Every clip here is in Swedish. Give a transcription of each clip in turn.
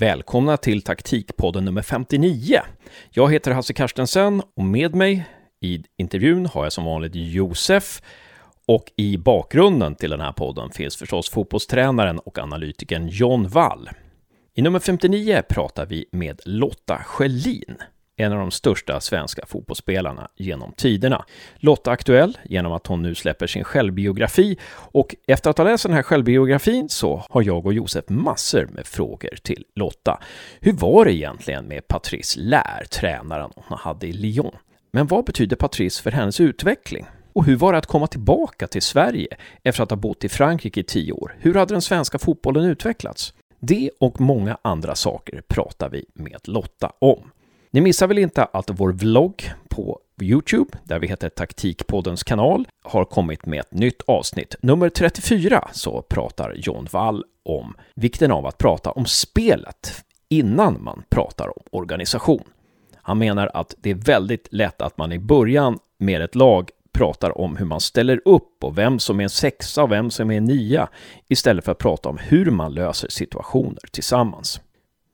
Välkomna till taktikpodden nummer 59. Jag heter Hasse Karstensen och med mig i intervjun har jag som vanligt Josef och i bakgrunden till den här podden finns förstås fotbollstränaren och analytikern John Wall. I nummer 59 pratar vi med Lotta Schelin en av de största svenska fotbollsspelarna genom tiderna. Lotta aktuell genom att hon nu släpper sin självbiografi och efter att ha läst den här självbiografin så har jag och Josef massor med frågor till Lotta. Hur var det egentligen med Patrice Lär, tränaren hon hade i Lyon? Men vad betyder Patrice för hennes utveckling? Och hur var det att komma tillbaka till Sverige efter att ha bott i Frankrike i tio år? Hur hade den svenska fotbollen utvecklats? Det och många andra saker pratar vi med Lotta om. Ni missar väl inte att vår vlogg på Youtube, där vi heter Taktikpoddens kanal, har kommit med ett nytt avsnitt. Nummer 34 så pratar John Wall om vikten av att prata om spelet innan man pratar om organisation. Han menar att det är väldigt lätt att man i början med ett lag pratar om hur man ställer upp och vem som är en sexa och vem som är en nia istället för att prata om hur man löser situationer tillsammans.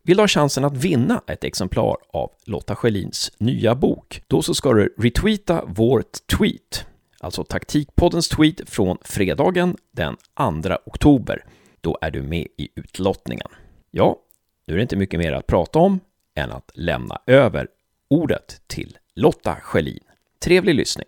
Vill du ha chansen att vinna ett exemplar av Lotta Schelins nya bok? Då så ska du retweeta vår tweet, alltså taktikpoddens tweet från fredagen den 2 oktober. Då är du med i utlottningen. Ja, nu är det inte mycket mer att prata om än att lämna över ordet till Lotta Schelin. Trevlig lyssning!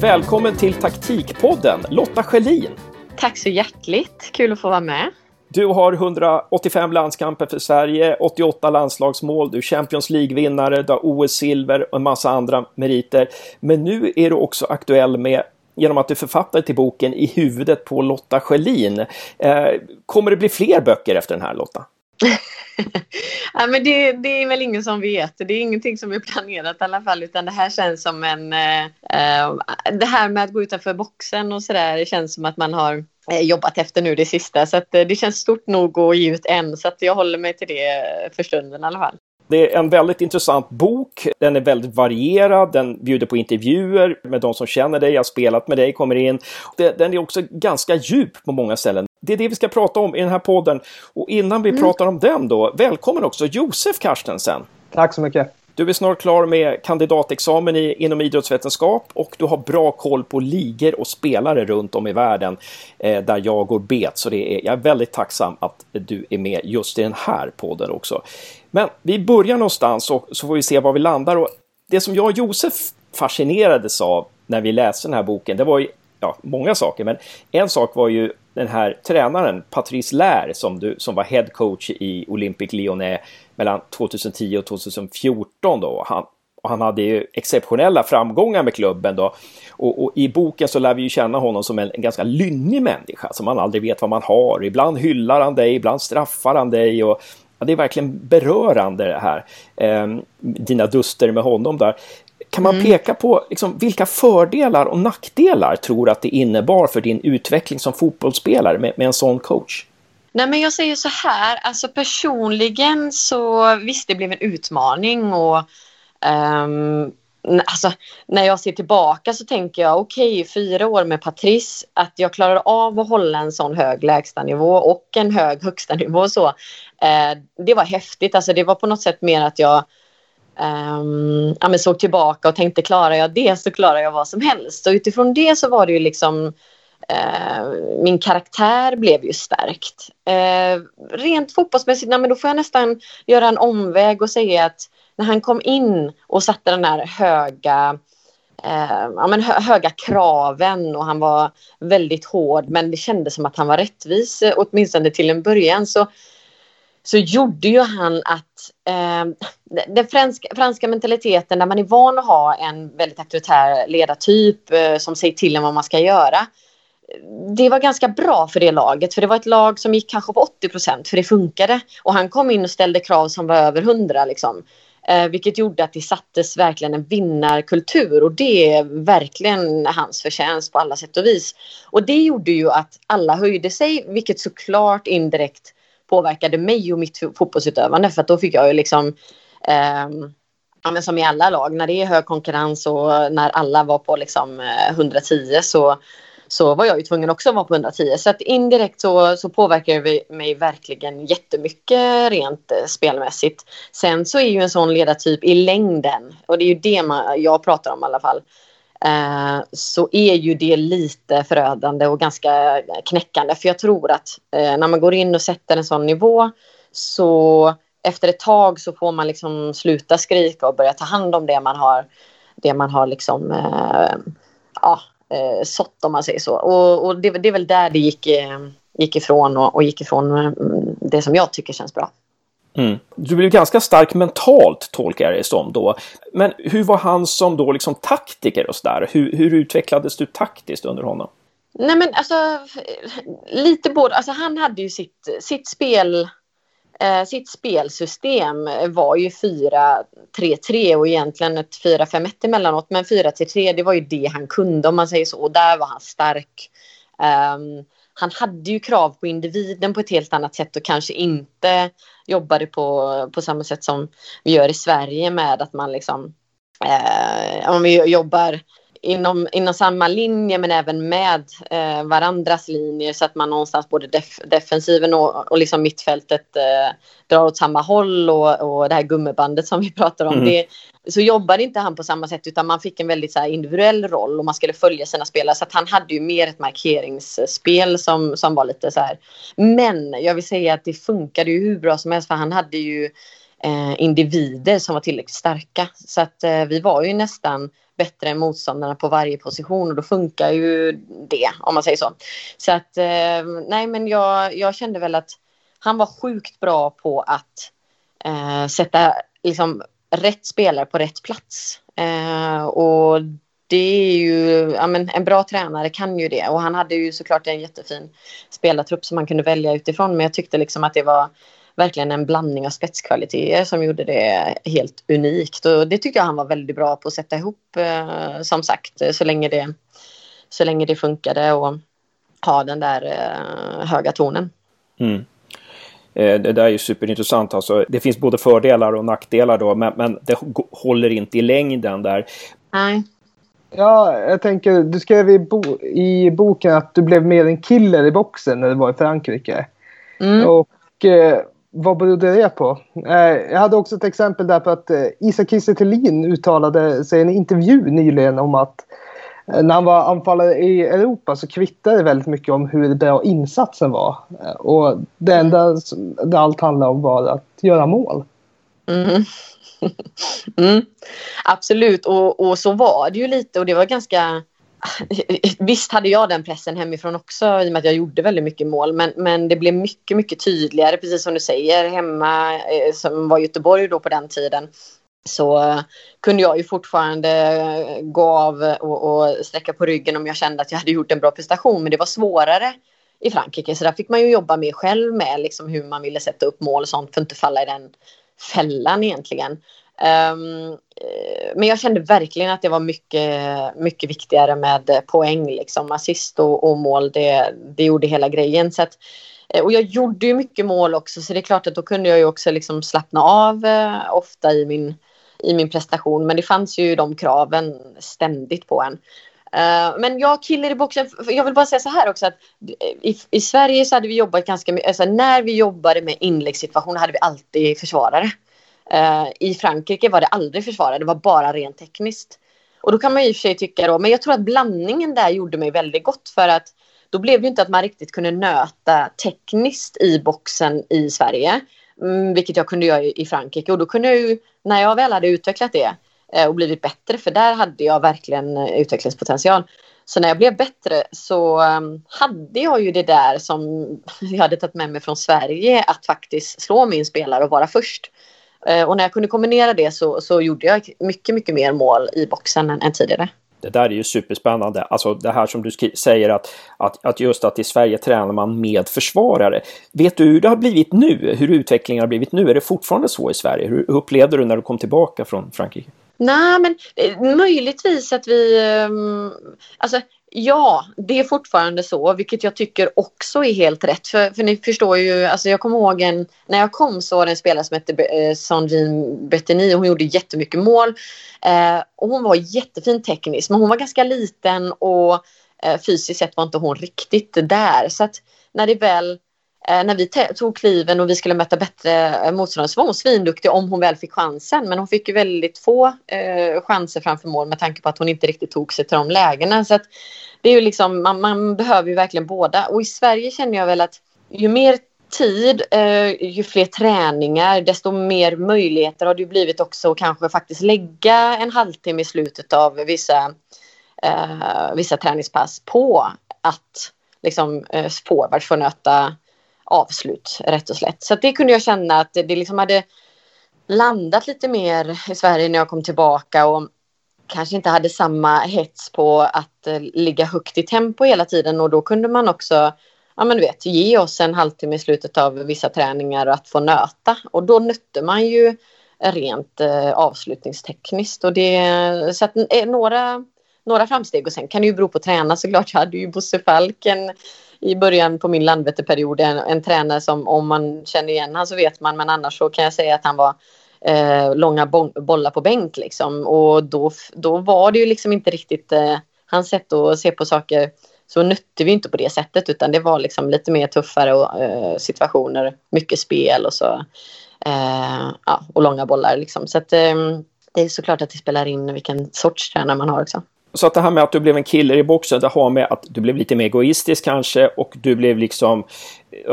Välkommen till Taktikpodden, Lotta Schelin. Tack så hjärtligt, kul att få vara med. Du har 185 landskamper för Sverige, 88 landslagsmål, du är Champions League-vinnare, du har OS-silver och en massa andra meriter. Men nu är du också aktuell med genom att du författar till boken I huvudet på Lotta Schelin. Eh, kommer det bli fler böcker efter den här Lotta? ja, men det, det, är väl ingen som vet. Det är ingenting som är planerat i alla fall. Utan det här känns som en... Eh, eh, det här med att gå utanför boxen och sådär. Det känns som att man har eh, jobbat efter nu det sista. Så att, eh, det känns stort nog att ge ut en. Så att jag håller mig till det för stunden i alla fall. Det är en väldigt intressant bok. Den är väldigt varierad. Den bjuder på intervjuer med de som känner dig, har spelat med dig, kommer in. Den är också ganska djup på många ställen. Det är det vi ska prata om i den här podden. Och innan vi mm. pratar om den då, välkommen också Josef Karstensen. Tack så mycket. Du är snart klar med kandidatexamen i, inom idrottsvetenskap och du har bra koll på ligor och spelare runt om i världen eh, där jag går bet. Så det är, jag är väldigt tacksam att du är med just i den här podden också. Men vi börjar någonstans och så får vi se var vi landar. Och det som jag och Josef fascinerades av när vi läste den här boken, det var ju ja, många saker, men en sak var ju den här tränaren, Patrice Lär, som, du, som var head coach i Olympique Lyonnais mellan 2010 och 2014 då. Han, och han hade ju exceptionella framgångar med klubben då. Och, och, i boken så lär vi ju känna honom som en, en, ganska lynnig människa som man aldrig vet vad man har. Ibland hyllar han dig, ibland straffar han dig och ja, det är verkligen berörande det här. Eh, dina duster med honom där. Kan man mm. peka på liksom, vilka fördelar och nackdelar tror att det innebar för din utveckling som fotbollsspelare med, med en sån coach? Nej men jag säger så här, alltså personligen så visst det blev en utmaning och um, alltså, när jag ser tillbaka så tänker jag okej, okay, fyra år med Patrice, att jag klarade av att hålla en sån hög lägstanivå och en hög högsta nivå så. Eh, det var häftigt, alltså det var på något sätt mer att jag um, ja, men såg tillbaka och tänkte klarar jag det så klarar jag vad som helst. Och utifrån det så var det ju liksom uh, Eh, min karaktär blev ju stärkt. Eh, rent fotbollsmässigt, nej, men då får jag nästan göra en omväg och säga att när han kom in och satte den här höga eh, ja, men hö höga kraven och han var väldigt hård men det kändes som att han var rättvis eh, åtminstone till en början så så gjorde ju han att eh, den franska, franska mentaliteten där man är van att ha en väldigt auktoritär ledartyp eh, som säger till en vad man ska göra. Det var ganska bra för det laget, för det var ett lag som gick kanske på 80 procent, för det funkade. Och han kom in och ställde krav som var över 100 liksom. Eh, vilket gjorde att det sattes verkligen en vinnarkultur och det är verkligen hans förtjänst på alla sätt och vis. Och det gjorde ju att alla höjde sig, vilket såklart indirekt påverkade mig och mitt fotbollsutövande för att då fick jag ju liksom eh, ja, men som i alla lag, när det är hög konkurrens och när alla var på liksom eh, 110 så så var jag ju tvungen också att vara på 110. Så att indirekt så, så påverkar det mig verkligen jättemycket rent eh, spelmässigt. Sen så är ju en sån ledartyp i längden, och det är ju det man, jag pratar om i alla fall, eh, så är ju det lite förödande och ganska knäckande. För jag tror att eh, när man går in och sätter en sån nivå så efter ett tag så får man liksom sluta skrika och börja ta hand om det man har, det man har liksom, eh, ja, eh, sått om man säger så. Och, och det, det, är väl där det gick, eh, gick ifrån och, och gick ifrån mm, det som jag tycker känns bra. Mm. Du blev ganska stark mentalt tolkar jag det som då. Men hur var han som då liksom taktiker och sådär? Hur, hur utvecklades du taktiskt under honom? Nej men alltså lite både, alltså han hade ju sitt, sitt spel Eh, sitt spelsystem var ju 4-3-3 och egentligen ett 4-5-1 emellanåt. Men 4-3-3, det var ju det han kunde om man säger så. Och där var han stark. Um, han hade ju krav på individen på ett helt annat sätt och kanske inte jobbade på, på samma sätt som vi gör i Sverige med att man liksom eh, om vi jobbar inom, inom samma linje men även med eh, varandras linjer så att man någonstans både def, defensiven och, och liksom mittfältet eh, drar åt samma håll och, och det här gummibandet som vi pratar om. Mm. Det, så jobbade inte han på samma sätt utan man fick en väldigt så här, individuell roll och man skulle följa sina spelare så att han hade ju mer ett markeringsspel som, som var lite så här. Men jag vill säga att det funkade ju hur bra som helst för han hade ju eh, individer som var tillräckligt starka så att eh, vi var ju nästan bättre än motståndarna på varje position och då funkar ju det om man säger så. Så att eh, nej men jag, jag kände väl att han var sjukt bra på att eh, sätta liksom rätt spelare på rätt plats. Eh, och det är ju, ja men en bra tränare kan ju det och han hade ju såklart en jättefin spelartrupp som man kunde välja utifrån men jag tyckte liksom att det var verkligen en blandning av spetskvaliteter som gjorde det helt unikt. Och det tyckte jag han var väldigt bra på att sätta ihop, eh, som sagt, så länge det, så länge det funkade och ha den där eh, höga tonen. Mm. Eh, det där är ju superintressant. Alltså, det finns både fördelar och nackdelar då, men, men det håller inte i längden där. Nej. Ja, jag tänker, du skrev i, bo i boken att du blev mer en killer i boxen när du var i Frankrike. Mm. Och eh, vad berodde det på? Eh, jag hade också ett exempel där på att eh, Isak Kiese uttalade sig i en intervju nyligen om att eh, när han var anfallare i Europa så kvittade det väldigt mycket om hur bra insatsen var. Eh, och det enda det allt handlade om var att göra mål. Mm. mm. Absolut, och, och så var det ju lite och det var ganska Visst hade jag den pressen hemifrån också i och med att jag gjorde väldigt mycket mål. Men, men det blev mycket, mycket tydligare, precis som du säger, hemma eh, som var Göteborg då på den tiden. Så kunde jag ju fortfarande gå av och, och sträcka på ryggen om jag kände att jag hade gjort en bra prestation. Men det var svårare i Frankrike. Så där fick man ju jobba mer själv med liksom hur man ville sätta upp mål och sånt för att inte falla i den fällan egentligen. Um, men jag kände verkligen att det var mycket, mycket viktigare med poäng. Liksom. Assist och, och mål, det, det gjorde hela grejen. Så att, eh, och jag gjorde ju mycket mål också så det är klart att då kunde jag ju också liksom slappna av eh, ofta i min, i min prestation. Men det fanns ju de kraven ständigt på en. Uh, men jag killar i boxen, jag vill bara säga så här också att i, i Sverige så hade vi jobbat ganska mycket, alltså när vi jobbade med inläggssituationer hade vi alltid försvarare. Eh, I Frankrike var det aldrig försvarare, det var bara rent tekniskt. Och då kan man i och för sig tycka då, men jag tror att blandningen där gjorde mig väldigt gott för att då blev det inte att man riktigt kunde nöta tekniskt i boxen i Sverige, mm, vilket jag kunde göra i Frankrike. Och då kunde jag ju, när jag väl hade utvecklat det eh, och blivit bättre, för där hade jag verkligen eh, utvecklingspotential. Så när jag blev bättre så ehm, hade jag ju det där som jag hade tagit med mig från Sverige, att faktiskt slå min spelare och vara först. Eh, och när jag kunde kombinera det så, så gjorde jag mycket, mycket mer mål i boxen än, än tidigare. Det där är ju superspännande. Alltså det här som du säger att, att, att just att i Sverige tränar man med försvarare. Vet du hur det har blivit nu? Hur utvecklingen har blivit nu? Är det fortfarande så i Sverige? Hur upplevde du när du kom tillbaka från Frankrike? Nej, men eh, möjligtvis att vi... Um, alltså, Ja, det är fortfarande så, vilket jag tycker också är helt rätt. För, för ni förstår ju, alltså jag kommer ihåg en, när jag kom så var det en spelare som hette eh, Sanjin Bettini. Hon gjorde jättemycket mål. Eh, och hon var jättefin tekniskt, men hon var ganska liten och eh, fysiskt sett var inte hon riktigt där. Så att när det väl Eh, när vi tog kliven och vi skulle möta bättre eh, motståndare så var hon svinduktig om hon väl fick chansen. Men hon fick ju väldigt få eh, chanser framför mål med tanke på att hon inte riktigt tog sig till de lägena. Så att det är ju liksom, man, man behöver ju verkligen båda. Och i Sverige känner jag väl att ju mer tid, eh, ju fler träningar, desto mer möjligheter har det blivit också att kanske faktiskt lägga en halvtimme i slutet av vissa, eh, vissa träningspass på att liksom, eh, forwards får nöta avslut rätt och slätt. Så det kunde jag känna att det liksom hade landat lite mer i Sverige när jag kom tillbaka och kanske inte hade samma hets på att eh, ligga högt i tempo hela tiden. Och då kunde man också ja men du vet, ge oss en halvtimme i slutet av vissa träningar att få nöta. Och då nötte man ju rent eh, avslutningstekniskt. Och det så att eh, några några framsteg. Och sen kan det ju bero på tränare såklart. Jag hade ju Bosse Falken i början på min Landvetterperiod. En, en tränare som om man känner igen han så vet man. Men annars så kan jag säga att han var eh, långa bollar på bänk liksom. Och då, då var det ju liksom inte riktigt eh, hans sätt att se på saker. Så nötte vi inte på det sättet utan det var liksom lite mer tuffare och, eh, situationer, mycket spel och så eh, ja, och långa bollar liksom. Så att eh, det är såklart att det spelar in vilken sorts tränare man har också. Så att det här med att du blev en killer i boxen, det har med att du blev lite mer egoistisk kanske och du blev liksom...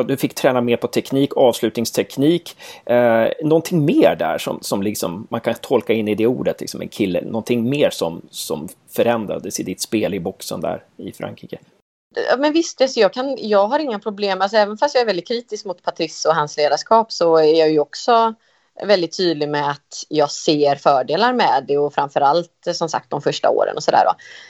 Du fick träna mer på teknik, avslutningsteknik. Eh, någonting mer där som, som liksom man kan tolka in i det ordet, liksom en kille. Någonting mer som, som förändrades i ditt spel i boxen där i Frankrike. Ja, men visst, alltså jag, kan, jag har inga problem. Alltså, även fast jag är väldigt kritisk mot Patrice och hans ledarskap så är jag ju också väldigt tydlig med att jag ser fördelar med det och framförallt eh, som sagt de första åren och sådär.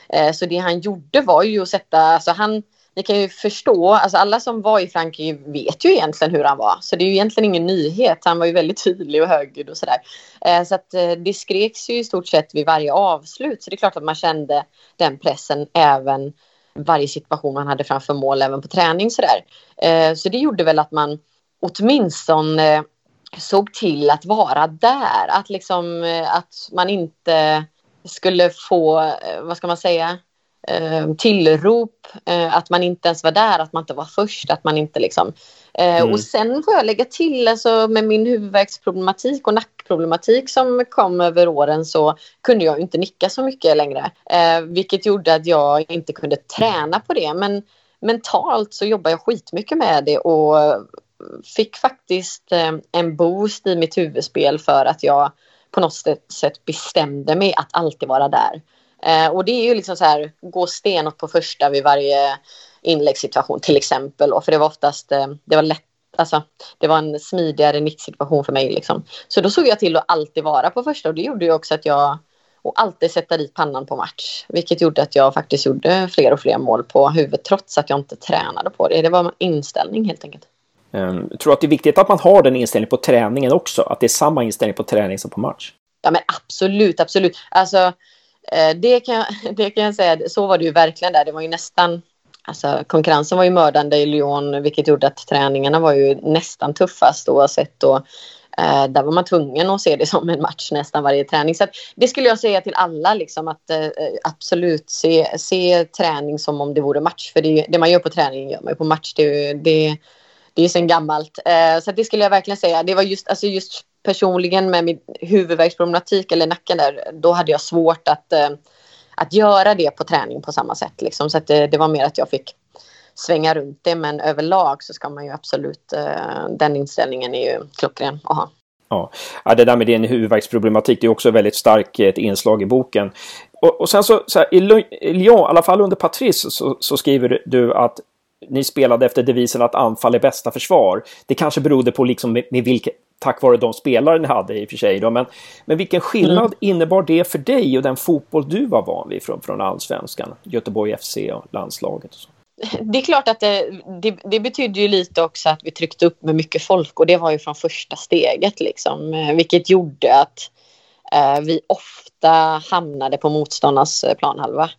Eh, så det han gjorde var ju att sätta, alltså han, ni kan ju förstå, alltså alla som var i Frankrike vet ju egentligen hur han var. Så det är ju egentligen ingen nyhet. Han var ju väldigt tydlig och högljudd och sådär. Eh, så att eh, det skreks ju i stort sett vid varje avslut. Så det är klart att man kände den pressen även varje situation man hade framför mål, även på träning sådär. Eh, så det gjorde väl att man åtminstone eh, såg till att vara där. Att, liksom, eh, att man inte skulle få, eh, vad ska man säga, eh, tillrop, att man inte ens var där, att man inte var först, att man inte liksom... Mm. Och sen får jag lägga till, alltså med min huvudvärksproblematik och nackproblematik som kom över åren så kunde jag inte nicka så mycket längre. vilket gjorde att jag inte kunde träna på det. Men mentalt så jobbar jag skitmycket med det och fick faktiskt eh, en boost i mitt huvudspel för att jag på något sätt bestämde mig att alltid vara där. Eh, och det är ju liksom så här, gå stenåt på första vid varje inläggssituation till exempel. Och för det var oftast, eh, det var lätt, alltså det var en smidigare nittsituation för mig liksom. Så då såg jag till att alltid vara på första och det gjorde ju också att jag och alltid sätta dit pannan på match. Vilket gjorde att jag faktiskt gjorde fler och fler mål på huvudet trots att jag inte tränade på det. Det var en inställning helt enkelt. Jag tror att det är viktigt att man har den inställningen på träningen också, att det är samma inställning på träning som på match. Ja men absolut, absolut. Alltså, eh, det kan, jag, det kan jag säga, så var det ju verkligen där. Det var ju nästan, alltså konkurrensen var ju mördande i Lyon, vilket gjorde att träningarna var ju nästan tuffast oavsett. Och, eh, där var man tvungen att se det som en match nästan varje träning. Så det skulle jag säga till alla, liksom, att eh, absolut se, se träning som om det vore match. För det, det man gör på träning gör man ju på match. Det, det, det är sen gammalt. Eh, så det skulle jag verkligen säga. Det var just, alltså just personligen med min huvudvärksproblematik eller nacken där, då hade jag svårt att, eh, att göra det på träning på samma sätt. Liksom. Så att det, det var mer att jag fick svänga runt det. Men överlag så ska man ju absolut, eh, den inställningen är ju klockren att ha. Ja, det där med din huvudvärksproblematik, det är också väldigt starkt eh, ett inslag i boken. Och, och sen så, så här, i Lyon, i alla fall under Patrice, så, så, skriver du att ni spelade efter devisen att anfall är bästa försvar. Det kanske berodde på liksom med, med vilka, tack vare de spelare ni hade i och för sig. Då. Men, men vilken skillnad mm. innebar det för dig och den fotboll du var van vid från, från allsvenskan, Göteborg FC och landslaget? Och så? Det är klart att det, det, det betyder ju lite också att vi tryckte upp med mycket folk och det var ju från första steget liksom, eh, vilket gjorde att eh, vi ofta hamnade på motståndarnas planhalva.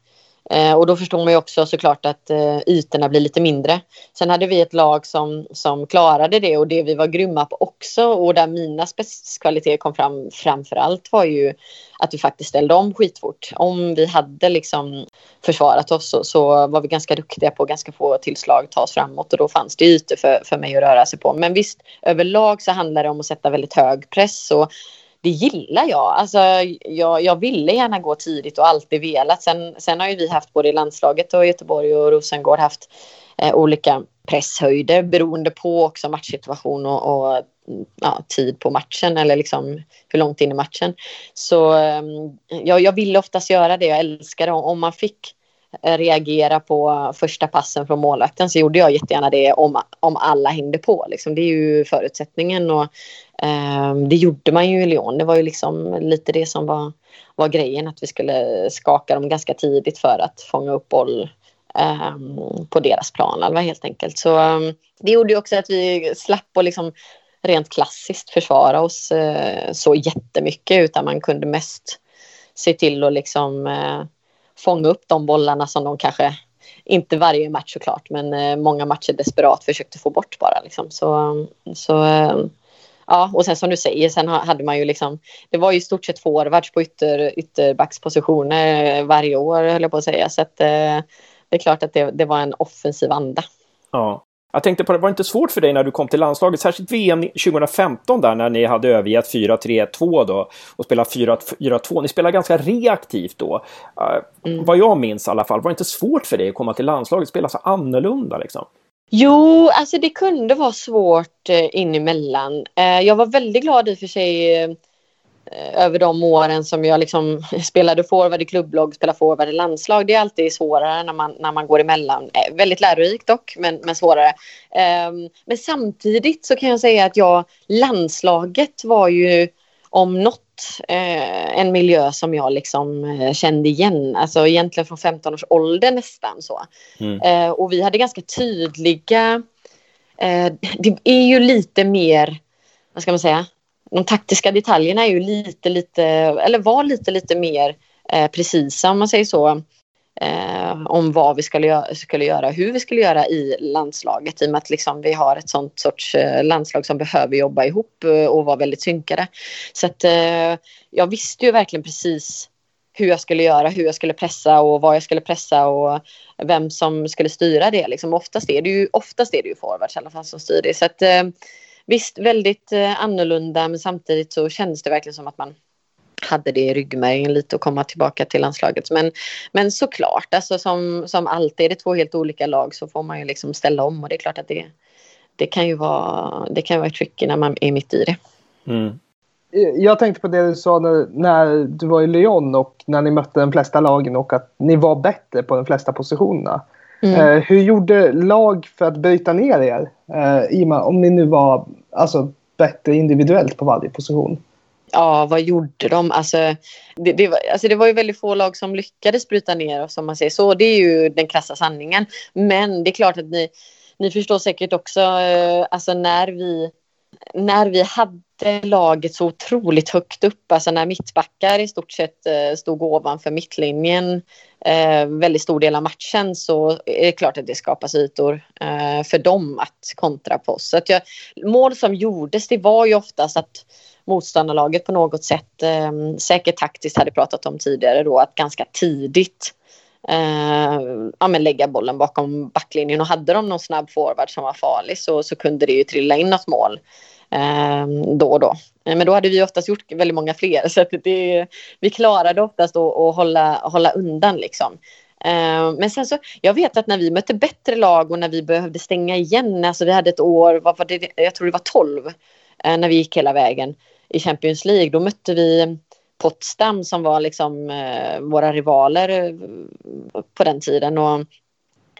Eh, och då förstår man ju också såklart att eh, ytorna blir lite mindre. Sen hade vi ett lag som, som klarade det och det vi var grymma på också och där mina spetskvaliteter kom fram framför allt var ju att vi faktiskt ställde om skitfort. Om vi hade liksom försvarat oss så, så var vi ganska duktiga på ganska få tillslag ta oss framåt och då fanns det ytor för, för mig att röra sig på. Men visst, överlag så handlar det om att sätta väldigt hög press och det gillar jag. Alltså, jag. Jag ville gärna gå tidigt och alltid velat. Sen, sen har ju vi haft både i landslaget och Göteborg och Rosengård haft eh, olika presshöjder beroende på också matchsituation och, och ja, tid på matchen eller liksom hur långt in i matchen. Så ja, jag, jag ville oftast göra det. Jag älskar det. Om man fick Eh, reagera på första passen från målvakten så gjorde jag jättegärna det om, om alla hängde på. Liksom. Det är ju förutsättningen och eh, det gjorde man ju i Lyon. Det var ju liksom lite det som var, var grejen att vi skulle skaka dem ganska tidigt för att fånga upp boll eh, på deras plan helt enkelt. Så eh, det gjorde ju också att vi slapp att liksom rent klassiskt försvara oss eh, så jättemycket utan man kunde mest se till att liksom eh, fånga upp de bollarna som de kanske, inte varje match såklart, men eh, många matcher desperat försökte få bort bara. Liksom. Så, så eh, ja, och sen som du säger, sen hade man ju liksom, det var ju i stort sett forwards på ytter, ytterbackspositioner eh, varje år höll jag på att säga. Så att, det är klart att det, det var en offensiv anda. Ja, jag tänkte på det, var det inte svårt för dig när du kom till landslaget, särskilt VM 2015 där när ni hade övergett 4-3-2 då och spelat 4-2. Ni spelade ganska reaktivt då. Uh, mm. Vad jag minns i alla fall, var det inte svårt för dig att komma till landslaget och spela så annorlunda liksom? Jo, alltså det kunde vara svårt eh, in emellan. Eh, jag var väldigt glad i och för sig eh, Eh, över de åren som jag liksom spelade forward i klubblag, spelade forward i landslag. Det är alltid svårare när man, när man går emellan. Eh, väldigt lärorikt dock, men, men svårare. Um, men samtidigt så kan jag säga att jag, landslaget var ju om något eh, en miljö som jag liksom eh, kände igen. Alltså egentligen från 15 års ålder nästan så. Mm. Eh, och vi hade ganska tydliga, eh, det är ju lite mer, vad ska man säga, de taktiska detaljerna är ju lite, lite, eller var lite, lite mer eh, precisa om man säger så. Eh, om vad vi skulle, göra, skulle göra, hur vi skulle göra i landslaget i och med att liksom vi har ett sånt sorts eh, landslag som behöver jobba ihop eh, och vara väldigt synkade. Så att eh, jag visste ju verkligen precis hur jag skulle göra, hur jag skulle pressa och vad jag skulle pressa och vem som skulle styra det. Liksom oftast är det ju, oftast är det ju forwards i alla fall som styr det. Så att, eh, visst, väldigt eh, annorlunda men samtidigt så kändes det verkligen som att man hade det i ryggmärgen lite att komma tillbaka till landslaget. Men, men såklart, alltså som, som alltid är det två helt olika lag så får man ju liksom ställa om och det är klart att det, det kan ju vara, det kan vara tricky när man är mitt i det. Mm. Jag tänkte på det du sa när, när du var i Lyon och när ni mötte de flesta lagen och att ni var bättre på de flesta positionerna. Mm. Eh, hur gjorde lag för att bryta ner er? Eh, om ni nu var alltså, bättre individuellt på varje position. Ja, vad gjorde de? Alltså det, det, var, alltså det var ju väldigt få lag som lyckades bryta ner oss om man säger så. Det är ju den krassa sanningen. Men det är klart att ni, ni förstår säkert också eh, alltså när vi när vi hade laget så otroligt högt upp, alltså när mittbackar i stort sett eh, stod ovanför mittlinjen eh, väldigt stor del av matchen så är det klart att det skapas ytor eh, för dem att kontra på oss. Så att jag, mål som gjordes det var ju oftast att motståndarlaget på något sätt, eh, säkert taktiskt hade pratat om tidigare då, att ganska tidigt eh, ja, men lägga bollen bakom backlinjen och hade de någon snabb forward som var farlig så, så kunde det ju trilla in något mål eh, då och då. Eh, men då hade vi oftast gjort väldigt många fler så att det, vi klarade oftast att, att hålla, hålla undan liksom. Eh, men sen så, jag vet att när vi mötte bättre lag och när vi behövde stänga igen, alltså vi hade ett år, vad var det, jag tror det var 12, eh, när vi gick hela vägen i Champions League, då mötte vi Potsdam som var liksom eh, våra rivaler eh, på den tiden och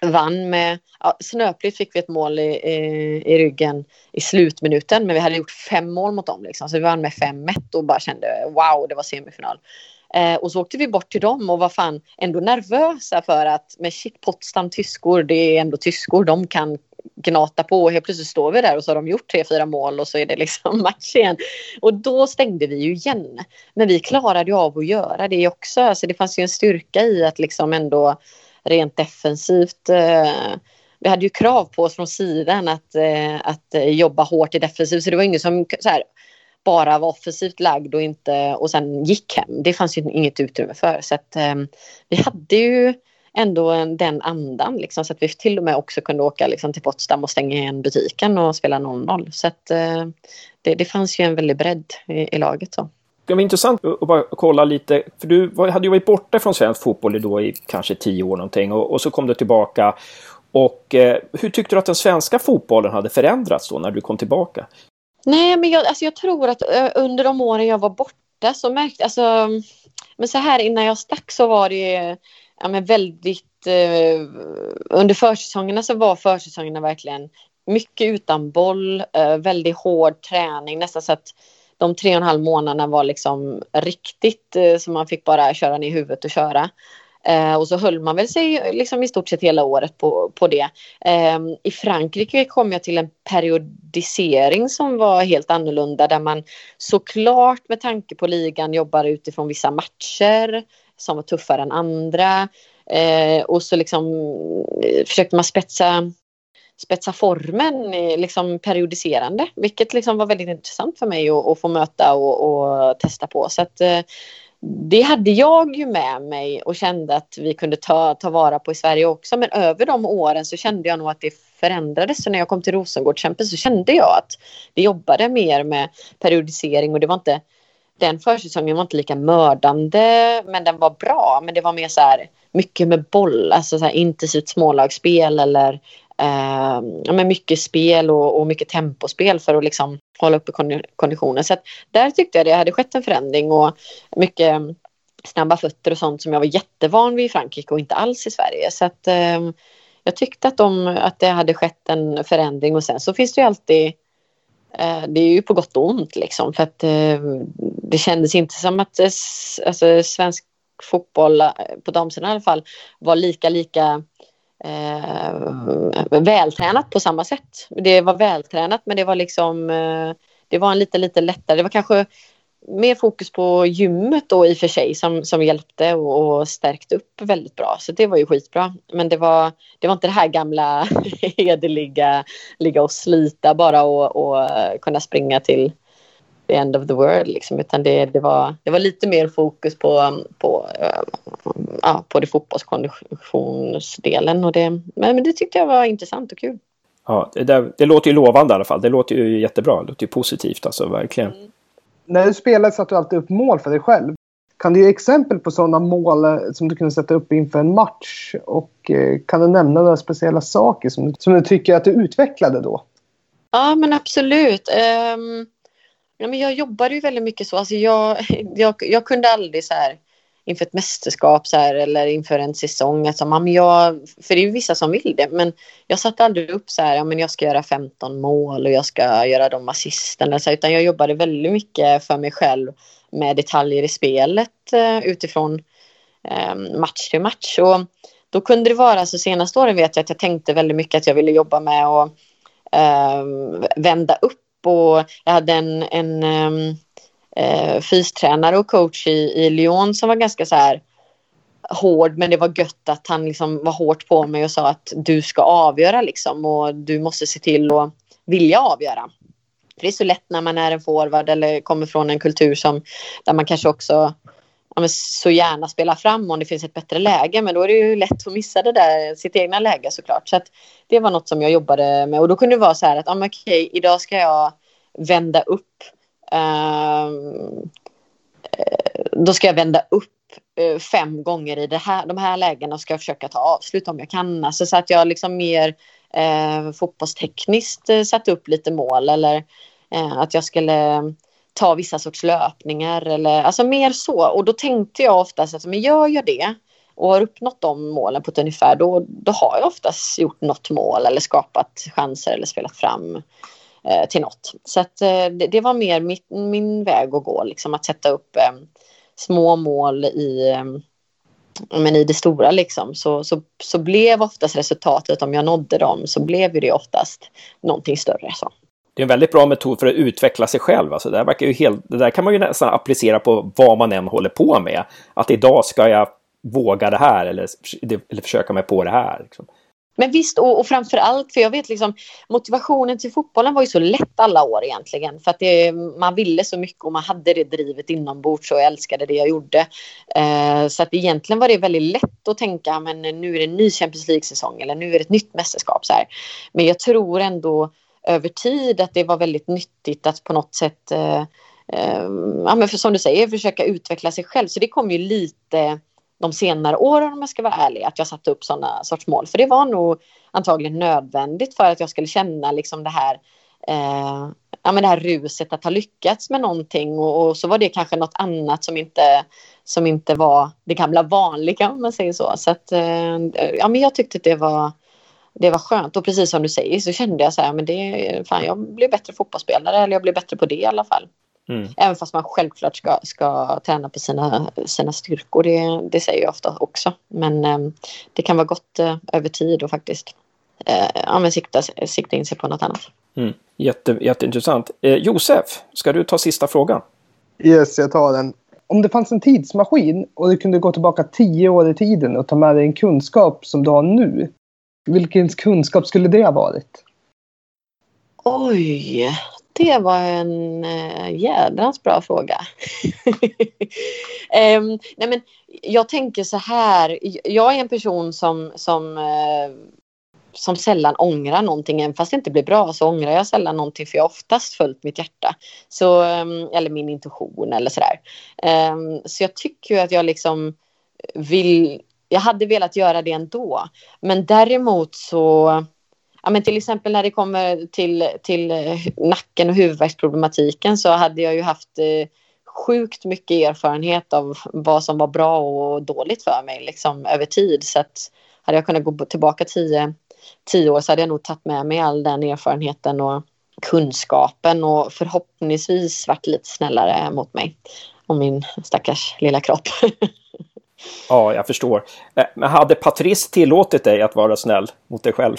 vann med, ja, snöpligt fick vi ett mål i, i, i, ryggen i slutminuten men vi hade gjort fem mål mot dem liksom. så vi vann med 5-1 och bara kände wow det var semifinal. Eh, och så åkte vi bort till dem och var fan ändå nervösa för att med shit Potsdam tyskor det är ändå tyskor de kan gnata på och helt plötsligt står vi där och så har de gjort tre, fyra mål och så är det liksom match igen. Och då stängde vi ju igen. Men vi klarade ju av att göra det också. Alltså det fanns ju en styrka i att liksom ändå rent defensivt. Eh, vi hade ju krav på oss från sidan att, eh, att jobba hårt i defensiv så det var ingen som så här, bara var offensivt lagd och, inte, och sen gick hem. Det fanns ju inget utrymme för. Så att, eh, vi hade ju ändå den andan liksom, så att vi till och med också kunde åka liksom, till Potsdam och stänga igen butiken och spela 0-0. Så att, det, det fanns ju en väldig bredd i, i laget. Så. Det var intressant att bara kolla lite, för du hade ju varit borta från svensk fotboll då i kanske tio år någonting och, och så kom du tillbaka. Och eh, hur tyckte du att den svenska fotbollen hade förändrats då när du kom tillbaka? Nej, men jag, alltså jag tror att uh, under de åren jag var borta så märkte alltså, men så här innan jag stack så var det ja, men väldigt Eh, under försäsongerna så var försäsongerna verkligen mycket utan boll, eh, väldigt hård träning, nästan så att de tre och en halv månaderna var liksom riktigt eh, så man fick bara köra ner huvudet och köra. Eh, och så höll man väl sig liksom i stort sett hela året på, på det. Eh, I Frankrike kom jag till en periodisering som var helt annorlunda där man såklart med tanke på ligan jobbar utifrån vissa matcher som var tuffare än andra. Eh, och så liksom eh, försökte man spetsa spetsa formen liksom periodiserande, vilket liksom var väldigt intressant för mig att, att få möta och, och, testa på. Så att, eh, det hade jag ju med mig och kände att vi kunde ta, ta vara på i Sverige också. Men över de åren så kände jag nog att det förändrades. Så när jag kom till Rosengård så kände jag att vi jobbade mer med periodisering och det var inte den försäsongen var inte lika mördande men den var bra. Men det var mer så här mycket med boll, alltså så här intensivt smålagsspel eller eh, med mycket spel och, och, mycket tempospel för att liksom hålla uppe konditionen. Så att där tyckte jag det hade skett en förändring och mycket snabba fötter och sånt som jag var jättevan vid i Frankrike och inte alls i Sverige. Så att eh, jag tyckte att, de, att det hade skett en förändring och sen så finns det ju alltid Eh, det är ju på gott och ont liksom för att eh, det kändes inte som att eh, alltså, svensk fotboll eh, på damsidan i alla fall var lika lika eh, vältränat på samma sätt. Det var vältränat men det var liksom eh, det var en lite, lite lättare. Det var kanske mer fokus på gymmet då i och för sig som, som hjälpte och, och stärkte upp väldigt bra. Så det var ju skitbra. Men det var, det var inte det här gamla hederliga, ligga och slita bara och, och kunna springa till the end of the world liksom, utan det, det, var, det var lite mer fokus på, på, uh, ja, på det fotbollskonditionsdelen och det, men det tyckte jag var intressant och kul. Ja, det, där, det låter ju lovande i alla fall. Det låter ju jättebra. Det låter ju positivt alltså, verkligen. Mm. När du spelar satte du alltid upp mål för dig själv. Kan du ge exempel på sådana mål eh, som du kunde sätta upp inför en match? Och eh, kan du nämna några speciella saker som, som du tycker att du utvecklade då? Ja, men absolut. Um, Ja, men jag jobbade ju väldigt mycket så. Alltså jag, jag, jag kunde aldrig så här inför ett mästerskap så här, eller inför en säsong. Alltså, man, jag, för det är ju vissa som vill det. Men jag satte aldrig upp så här, ja, men jag ska göra 15 mål och jag ska göra de assisterna. Så, utan jag jobbade väldigt mycket för mig själv med detaljer i spelet eh, utifrån eh, match till match. Och då kunde det vara, så senaste åren vet jag att jag tänkte väldigt mycket att jag ville jobba med att eh, vända upp och jag hade en, en um, eh, fystränare och coach i, i Lyon som var ganska så här hård men det var gött att han liksom var hårt på mig och sa att du ska avgöra liksom och du måste se till att vilja avgöra. För det är så lätt när man är en forward eller kommer från en kultur som där man kanske också ja, så gärna spelar fram om det finns ett bättre läge. Men då är det ju lätt att missa det där, sitt egna läge såklart. Så att det var något som jag jobbade med. Och då kunde det vara så här att, ja, okej, idag ska jag vända upp. Ehm, eh, då ska jag vända upp eh, fem gånger i det här, de här lägena och ska försöka ta avslut om jag kan. Alltså, så att jag liksom mer eh, fotbollstekniskt eh, satte upp lite mål eller eh, att jag skulle ta vissa sorts löpningar eller alltså mer så. Och då tänkte jag oftast att men gör jag det och har uppnått de målen på ett ungefär då, då har jag oftast gjort något mål eller skapat chanser eller spelat fram eh, till något. Så att, eh, det, det, var mer mitt, min väg att gå, liksom att sätta upp eh, små mål i eh, men i det stora liksom, så, så, så blev oftast resultatet, om jag nådde dem, så blev det oftast någonting större. Så det är en väldigt bra metod för att utveckla sig själv. Alltså det, där verkar ju helt, det där kan man ju nästan applicera på vad man än håller på med. Att idag ska jag våga det här eller, eller försöka mig på det här. Liksom. Men visst, och, och framför allt, för jag vet liksom motivationen till fotbollen var ju så lätt alla år egentligen. För att det, man ville så mycket och man hade det drivet inombords och jag älskade det jag gjorde. Eh, så att egentligen var det väldigt lätt att tänka, men nu är det en ny Champions League-säsong eller nu är det ett nytt mästerskap. Så här. Men jag tror ändå över tid att det var väldigt nyttigt att på något sätt, eh, eh, ja, men för, som du säger, försöka utveckla sig själv. Så det kom ju lite de senare åren om jag ska vara ärlig, att jag satte upp sådana sorts mål. För det var nog antagligen nödvändigt för att jag skulle känna liksom det här eh, ja, men det här ruset att ha lyckats med någonting och, och, så var det kanske något annat som inte, som inte var det gamla vanliga om man säger så. Så att, eh, ja, men jag tyckte att det var, det var skönt och precis som du säger så kände jag så här, men det, fan jag blev bättre fotbollsspelare eller jag blev bättre på det i alla fall. Mm. Även fast man självklart ska, ska träna på sina, sina styrkor. Det, det säger jag ofta också. Men eh, det kan vara gott eh, över tid och faktiskt eh, sikta, sikta in sig på något annat. Mm. Jätte, jätteintressant. Eh, Josef, ska du ta sista frågan? Yes, jag tar den. Om det fanns en tidsmaskin och du kunde gå tillbaka tio år i tiden och ta med dig en kunskap som du har nu. Vilken kunskap skulle det ha varit? Oj, det var en äh, jädrans bra fråga. um, nej men, jag tänker så här. Jag är en person som, som, uh, som sällan ångrar någonting. Även fast det inte blir bra så ångrar jag sällan någonting för jag har oftast följt mitt hjärta. Så, um, eller min intuition eller sådär. Um, så jag tycker att jag liksom vill... Jag hade velat göra det ändå. Men däremot så ja, men till exempel när det kommer till, till eh, nacken och huvudvärksproblematiken så hade jag ju haft eh, sjukt mycket erfarenhet av vad som var bra och dåligt för mig liksom, över tid. Så att hade jag kunnat gå tillbaka tio, tio år så hade jag nog tagit med mig all den erfarenheten och kunskapen och förhoppningsvis varit lite snällare mot mig och min stackars lilla kropp. ja, jag förstår. Eh, men hade Patrice tillåtit dig att vara snäll mot dig själv?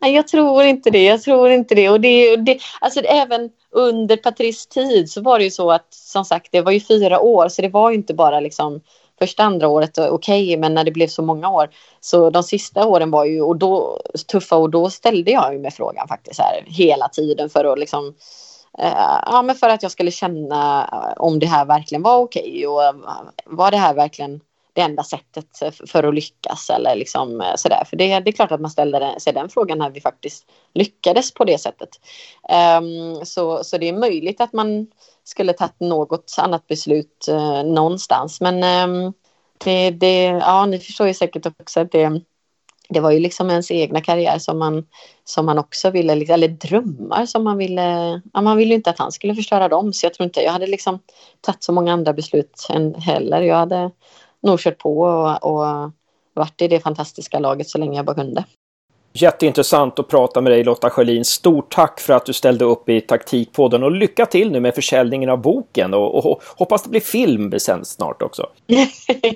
Nej, jag tror inte det. Jag tror inte det. Och det, det alltså även under Patrice tid så var det ju så att som sagt, det var ju fyra år, så det var ju inte bara liksom första andra året okej, okay, men när det blev så många år så de sista åren var ju och då tuffa och då ställde jag ju mig frågan faktiskt här hela tiden för att liksom eh, ja, men för att jag skulle känna eh, om det här verkligen var okej okay och eh, var det här verkligen det enda sättet för att lyckas eller liksom eh, sådär. För det, det är klart att man ställde sig den frågan när vi faktiskt lyckades på det sättet. Um, så, så det är möjligt att man skulle tagit något annat beslut uh, någonstans. Men um, det, det, ja, ni förstår ju säkert också att det, det var ju liksom ens egna karriär som man, som man också ville, liksom, eller drömmar som man ville. Ja, man ville ju inte att han skulle förstöra dem, så jag tror inte jag hade liksom tagit så många andra beslut än heller. Jag hade nog kört på och, och varit i det fantastiska laget så länge jag bara kunde. Jätteintressant att prata med dig Lotta Schelin. Stort tack för att du ställde upp i Taktikpodden och lycka till nu med försäljningen av boken och, och hoppas det blir film sen snart också.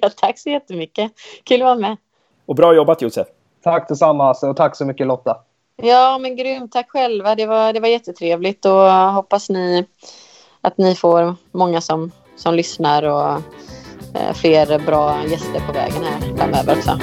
ja, tack så jättemycket. Kul att vara med. Och bra jobbat Josef. Tack detsamma och tack så mycket Lotta. Ja, men grymt. Tack själva. Det var, det var jättetrevligt och hoppas ni att ni får många som, som lyssnar och Eh, fler bra gäster på vägen här framöver också.